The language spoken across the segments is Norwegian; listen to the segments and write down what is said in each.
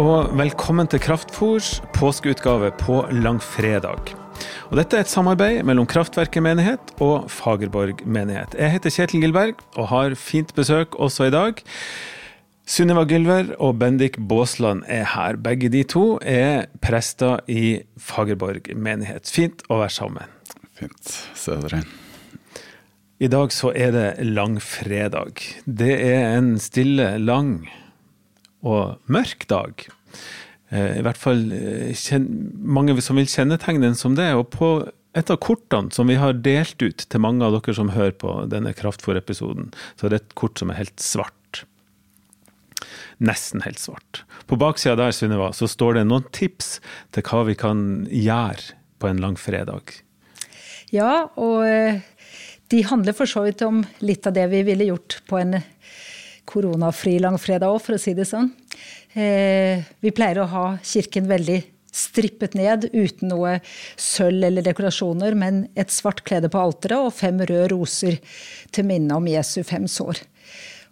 og velkommen til Kraftfors påskeutgave på langfredag. Og dette er et samarbeid mellom Kraftverket menighet og Fagerborg menighet. Jeg heter Kjetil Gilberg og har fint besøk også i dag. Sunniva Gylver og Bendik Baasland er her. Begge de to er prester i Fagerborg menighet. Fint å være sammen. Fint. Se dere. I dag så er det langfredag. Det er en stille, lang og mørk dag. Eh, I hvert fall eh, mange som vil kjennetegne den som det. Og på et av kortene som vi har delt ut til mange av dere som hører på denne Kraftfòr-episoden, så er det et kort som er helt svart. Nesten helt svart. På baksida der, Sunniva, så står det noen tips til hva vi kan gjøre på en langfredag. Ja, og eh, de handler for så vidt om litt av det vi ville gjort på en koronafri langfredag òg, for å si det sånn. Eh, vi pleier å ha kirken veldig strippet ned uten noe sølv eller dekorasjoner, men et svart klede på alteret og fem røde roser til minne om Jesu fem sår.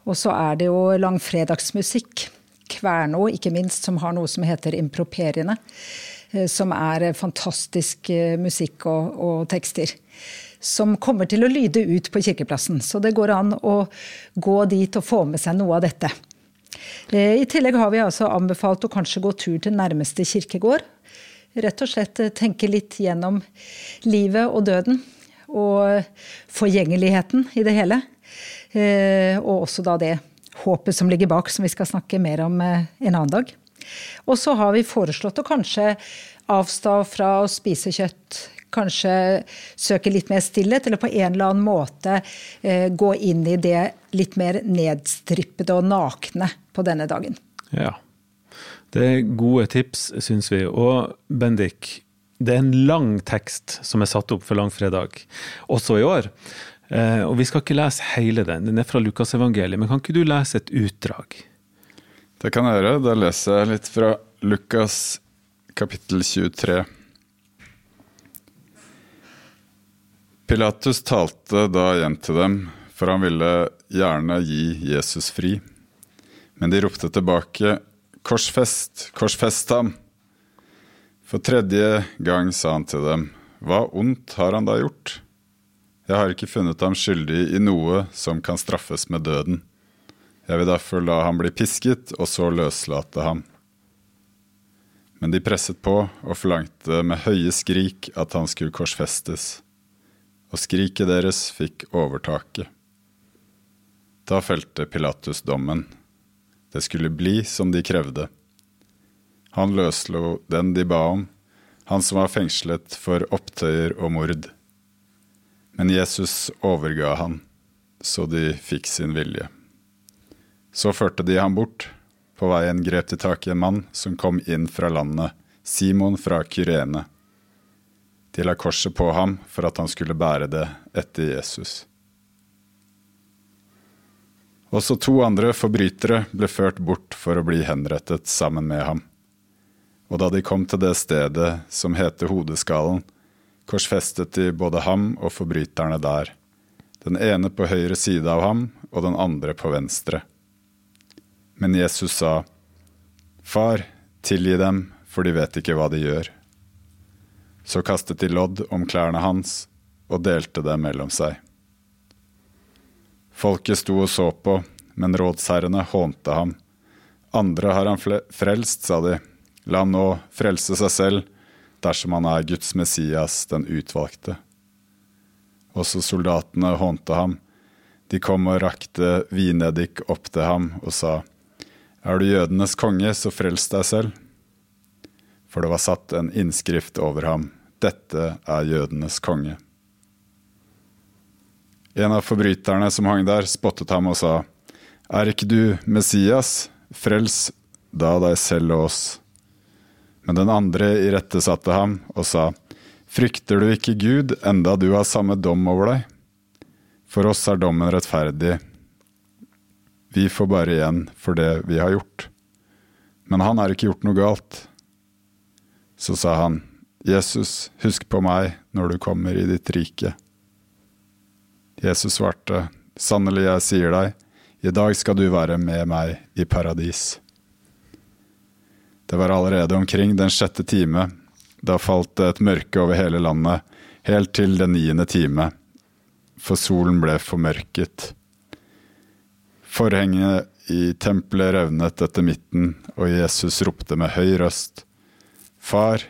Og så er det jo langfredagsmusikk. Kverno, ikke minst, som har noe som heter improperiene. Eh, som er fantastisk eh, musikk og, og tekster som kommer til å lyde ut på kirkeplassen. Så det går an å gå dit og få med seg noe av dette. Eh, I tillegg har vi altså anbefalt å kanskje gå tur til nærmeste kirkegård. Rett og slett eh, tenke litt gjennom livet og døden. Og forgjengeligheten i det hele. Eh, og også da det håpet som ligger bak, som vi skal snakke mer om en annen dag. Og så har vi foreslått å kanskje avstå fra å spise kjøtt, kanskje søke litt mer stillhet, eller på en eller annen måte eh, gå inn i det litt mer nedstrippede og nakne på denne dagen. Ja. Det er gode tips, syns vi. Og Bendik, det er en lang tekst som er satt opp for langfredag, også i år. Eh, og vi skal ikke lese hele den, den er fra Lukasevangeliet. Men kan ikke du lese et utdrag? Det kan jeg gjøre. Da leser jeg litt fra Lukas kapittel 23. Pilatus talte da igjen til dem, for han ville gjerne gi Jesus fri. Men de ropte tilbake, Korsfest, korsfest ham! For tredje gang sa han til dem, Hva ondt har han da gjort? Jeg har ikke funnet ham skyldig i noe som kan straffes med døden. Jeg vil derfor la ham bli pisket, og så løslate ham. Men de presset på og forlangte med høye skrik at han skulle korsfestes og skriket deres fikk overtaket. Da felte Pilatus dommen. Det skulle bli som de krevde. Han løslo den de ba om, han som var fengslet for opptøyer og mord. Men Jesus overga han, så de fikk sin vilje. Så førte de ham bort. På veien grep de tak i en mann som kom inn fra landet, Simon fra Kyrene. De la korset på ham for at han skulle bære det etter Jesus. Også to andre forbrytere ble ført bort for å bli henrettet sammen med ham. Og da de kom til det stedet som heter Hodeskallen, korsfestet de både ham og forbryterne der, den ene på høyre side av ham og den andre på venstre. Men Jesus sa, Far, tilgi dem, for de vet ikke hva de gjør. Så kastet de lodd om klærne hans og delte dem mellom seg. Folket sto og så på, men rådsherrene hånte ham. Andre har han frelst, sa de. La ham nå frelse seg selv, dersom han er Guds Messias, den utvalgte. Også soldatene hånte ham. De kom og rakte vineddik opp til ham og sa, Er du jødenes konge, så frels deg selv for det var satt en innskrift over ham. Dette er jødenes konge. En av forbryterne som hang der, spottet ham og sa, Er ikke du Messias? Frels da deg selv og oss. Men den andre irettesatte ham og sa, Frykter du ikke Gud, enda du har samme dom over deg? For oss er dommen rettferdig. Vi får bare igjen for det vi har gjort. Men han har ikke gjort noe galt. Så sa han, Jesus, husk på meg når du kommer i ditt rike. Jesus svarte, Sannelig, jeg sier deg, i dag skal du være med meg i paradis. Det var allerede omkring den sjette time. Da falt det et mørke over hele landet, helt til den niende time, for solen ble formørket. Forhenget i tempelet revnet etter midten, og Jesus ropte med høy røst, Far,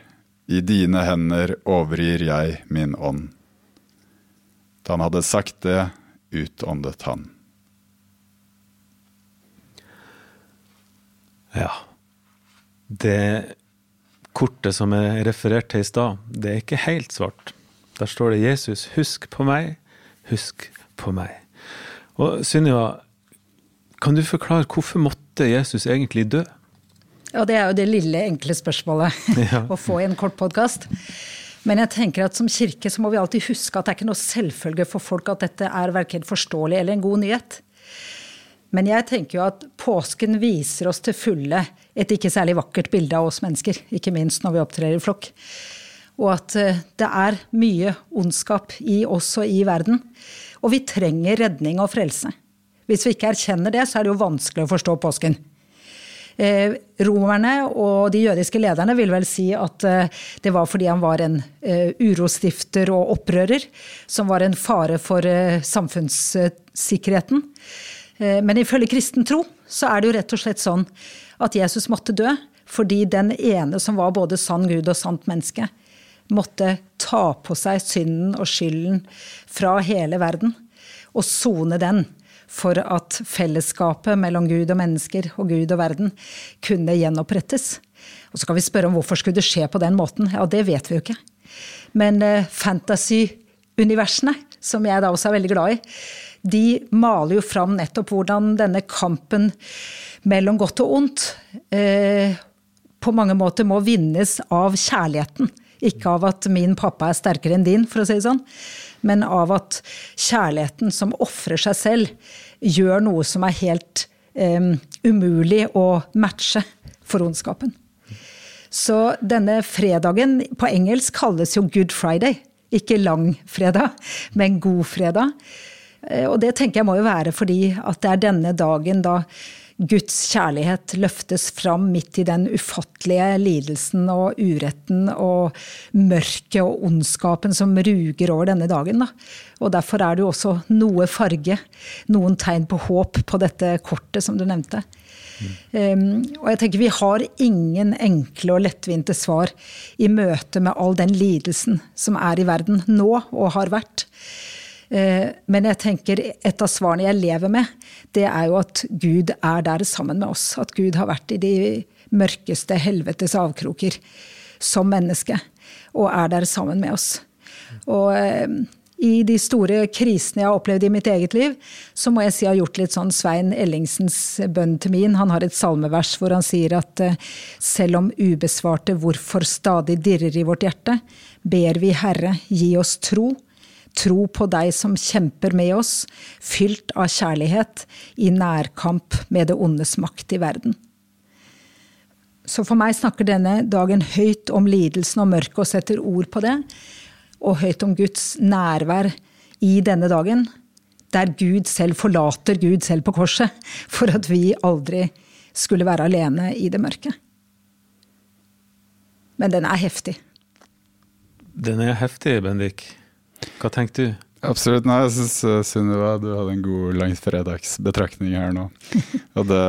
i dine hender overgir jeg min ånd. Da han hadde sagt det, utåndet han. Ja. Det kortet som jeg refererte til i stad, det er ikke helt svart. Der står det 'Jesus, husk på meg, husk på meg'. Og Sunniva, kan du forklare hvorfor måtte Jesus egentlig dø? Ja, det er jo det lille, enkle spørsmålet Ja. å få i en kort podkast. Men jeg tenker at som kirke så må vi alltid huske at det er ikke noe selvfølge for folk at dette er verken forståelig eller en god nyhet. Men jeg tenker jo at påsken viser oss til fulle et ikke særlig vakkert bilde av oss mennesker. Ikke minst når vi opptrer i flokk. Og at eh, det er mye ondskap i oss og i verden. Og vi trenger redning og frelse. Hvis vi ikke erkjenner det, så er det jo vanskelig å forstå påsken. Eh, romerne og de jødiske lederne vil vel si at eh, det var fordi han var en eh, urostifter og opprører, som var en fare for samfunnssikkerheten. Men ifølge kristen tro så er det jo rett og slett sånn at Jesus måtte dø fordi den ene som var både sann Gud og sant menneske, måtte ta på seg synden og skylden fra hele verden og sone den for at fellesskapet mellom Gud og mennesker og Gud og verden kunne gjenopprettes. Og så kan vi spørre om hvorfor skulle det skje på den måten. Ja, det vet vi jo ikke. Men eh, fantasy-universene, som jeg da også er veldig glad i, de maler jo fram nettopp hvordan denne kampen mellom godt og ondt eh, på mange måter må vinnes av kjærligheten. Ikke av at min pappa er sterkere enn din, for å si det sånn, men av at kjærligheten som ofrer seg selv, gjør noe som er helt um, umulig å matche for ondskapen. Så denne fredagen på engelsk kalles jo Good Friday. Ikke langfredag, men god fredag. Eh, Og det tenker jeg må jo være fordi at det er denne dagen da Guds kjærlighet løftes fram midt i den ufattelige lidelsen og uretten og mørket og ondskapen som ruger over denne dagen. Da. Og derfor er det jo også noe farge, noen tegn på håp på dette kortet som du nevnte. Um, og jeg tenker Vi har ingen enkle og lettvinte svar i møte med all den lidelsen som er i verden nå og har vært. Eh, Men jeg tenker et av svarene jeg lever med, det er jo at Gud er der sammen med oss. At Gud har vært i de mørkeste helvetes avkroker som menneske, og er der sammen med oss. Og eh, i de store krisene jeg har opplevd i mitt eget liv, så må jeg si jeg har gjort litt sånn Svein Ellingsens bønn til min. Han har et salmevers hvor han sier at eh, selv om ubesvarte hvorfor stadig dirrer i vårt hjerte, ber vi Herre, gi oss tro. Tro på deg som kjemper med oss, fylt av kjærlighet, i nærkamp med det ondes makt i verden. Så for meg snakker denne dagen høyt om lidelsen og mørket og setter ord på det. Og høyt om Guds nærvær i denne dagen, der Gud selv forlater Gud selv på korset for at vi aldri skulle være alene i det mørke. Men den er heftig. Den er heftig, Bendik. Hva tenker du? Absolutt. Nei, jeg syns Sunniva du hadde en god langfredagsbetraktning her nå. Og det,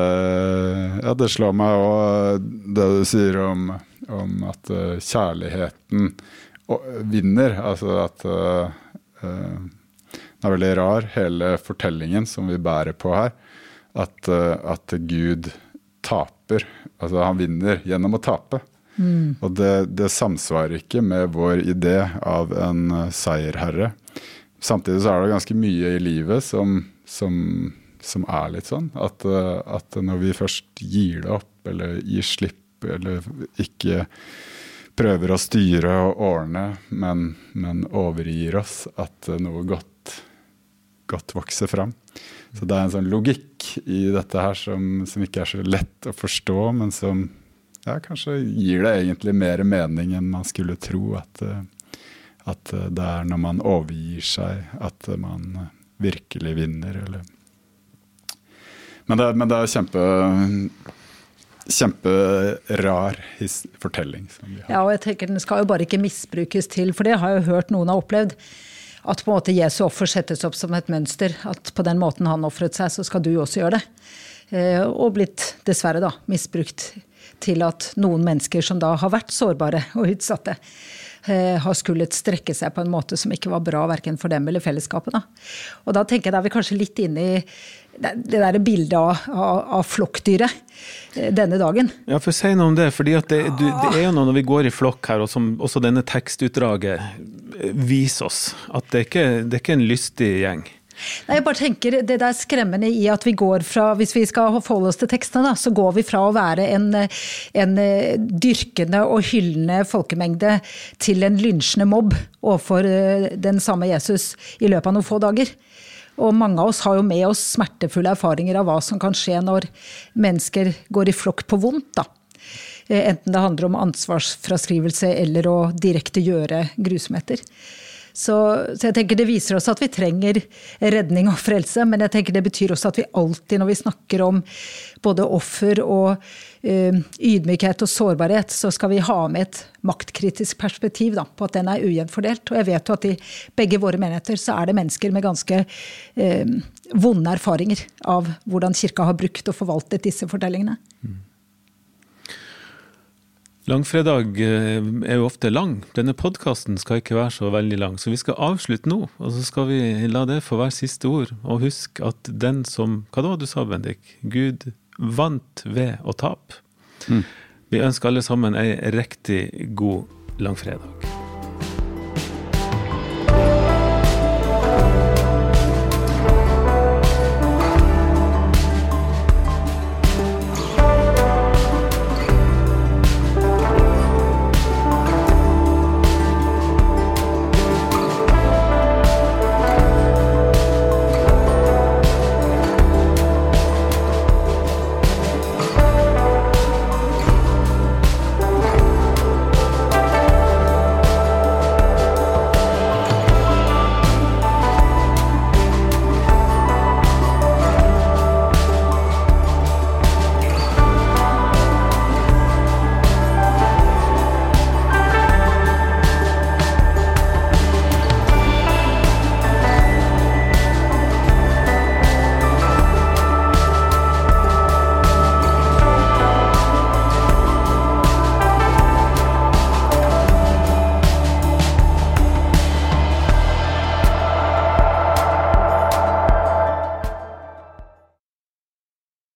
ja, det slår meg òg det du sier om, om at eh, kjærligheten vinner. Altså at uh, eh, Det er veldig rar, hele fortellingen som vi bærer på her. At, eh, at Gud taper. Altså han vinner gjennom å tape. Og det, det samsvarer ikke med vår idé av en eh, seierherre. Samtidig så er det ganske mye i livet som, som, som er litt sånn. At, eh, at når vi først gir det opp, eller gir slipp, eller ikke prøver å styre og ordne, men, men overgir oss, at eh, noe godt, godt vokser fram. Så det er en sånn logikk i dette her som, som ikke er så lett å forstå, men som ja, kanskje gir det egentlig mer mening enn man skulle tro. At, eh, at eh, det er når man overgir seg, at man eh, virkelig vinner, eller Men det, men det er kjempe kjemperar fortelling. Ja, og jeg tenker Den skal jo bare ikke misbrukes til, for det har jeg jo hørt noen har opplevd. At på en måte Jesu offer settes opp som et mønster. At på den måten han ofret seg, så skal du også gjøre det. Og blitt, dessverre, da, misbrukt til at noen mennesker som da har vært sårbare og utsatte, eh, har skullet strekke seg på en måte som ikke var bra verken for dem eller fellesskapet. Da. Og da tenker jeg da er vi kanskje litt inne i det der bildet av, av, av, flokkdyret eh, denne dagen. Ja, for Si noe om det. For det, det, er jo noe når vi går i flokk her, og som også denne tekstutdraget eh, viser oss, at det er ikke det er ikke en lystig gjeng. Nei, jeg bare tenker Det der skremmende i at vi går fra Hvis vi skal forholde oss til tekstene, så går vi fra å være en, en eh, dyrkende og hyllende folkemengde til en lynsjende mobb overfor den samme Jesus i løpet av noen få dager. Og mange av oss har jo med oss smertefulle erfaringer av hva som kan skje når mennesker går i flokk på vondt. da. Eh, enten det handler om ansvarsfraskrivelse eller å direkte gjøre grusomheter. Så, så, jeg tenker det viser oss at vi trenger redning og frelse, men jeg tenker det betyr også at vi alltid, når vi snakker om både offer og uh, ydmykhet og sårbarhet, så skal vi ha med et maktkritisk perspektiv da, på at den er ujevnt fordelt. Og jeg vet jo at i begge våre menigheter så er det mennesker med ganske uh, vonde erfaringer av hvordan kirka har brukt og forvaltet disse fortellingene. Mm. Langfredag eh, er jo ofte lang. Denne podkasten skal ikke være så veldig lang, så vi skal avslutte nå. Og så skal vi la det få være siste ord. Og husk at den som Hva da du sa, Bendik? Gud vant ved å tape. Mm. Vi ønsker alle sammen ei riktig god langfredag.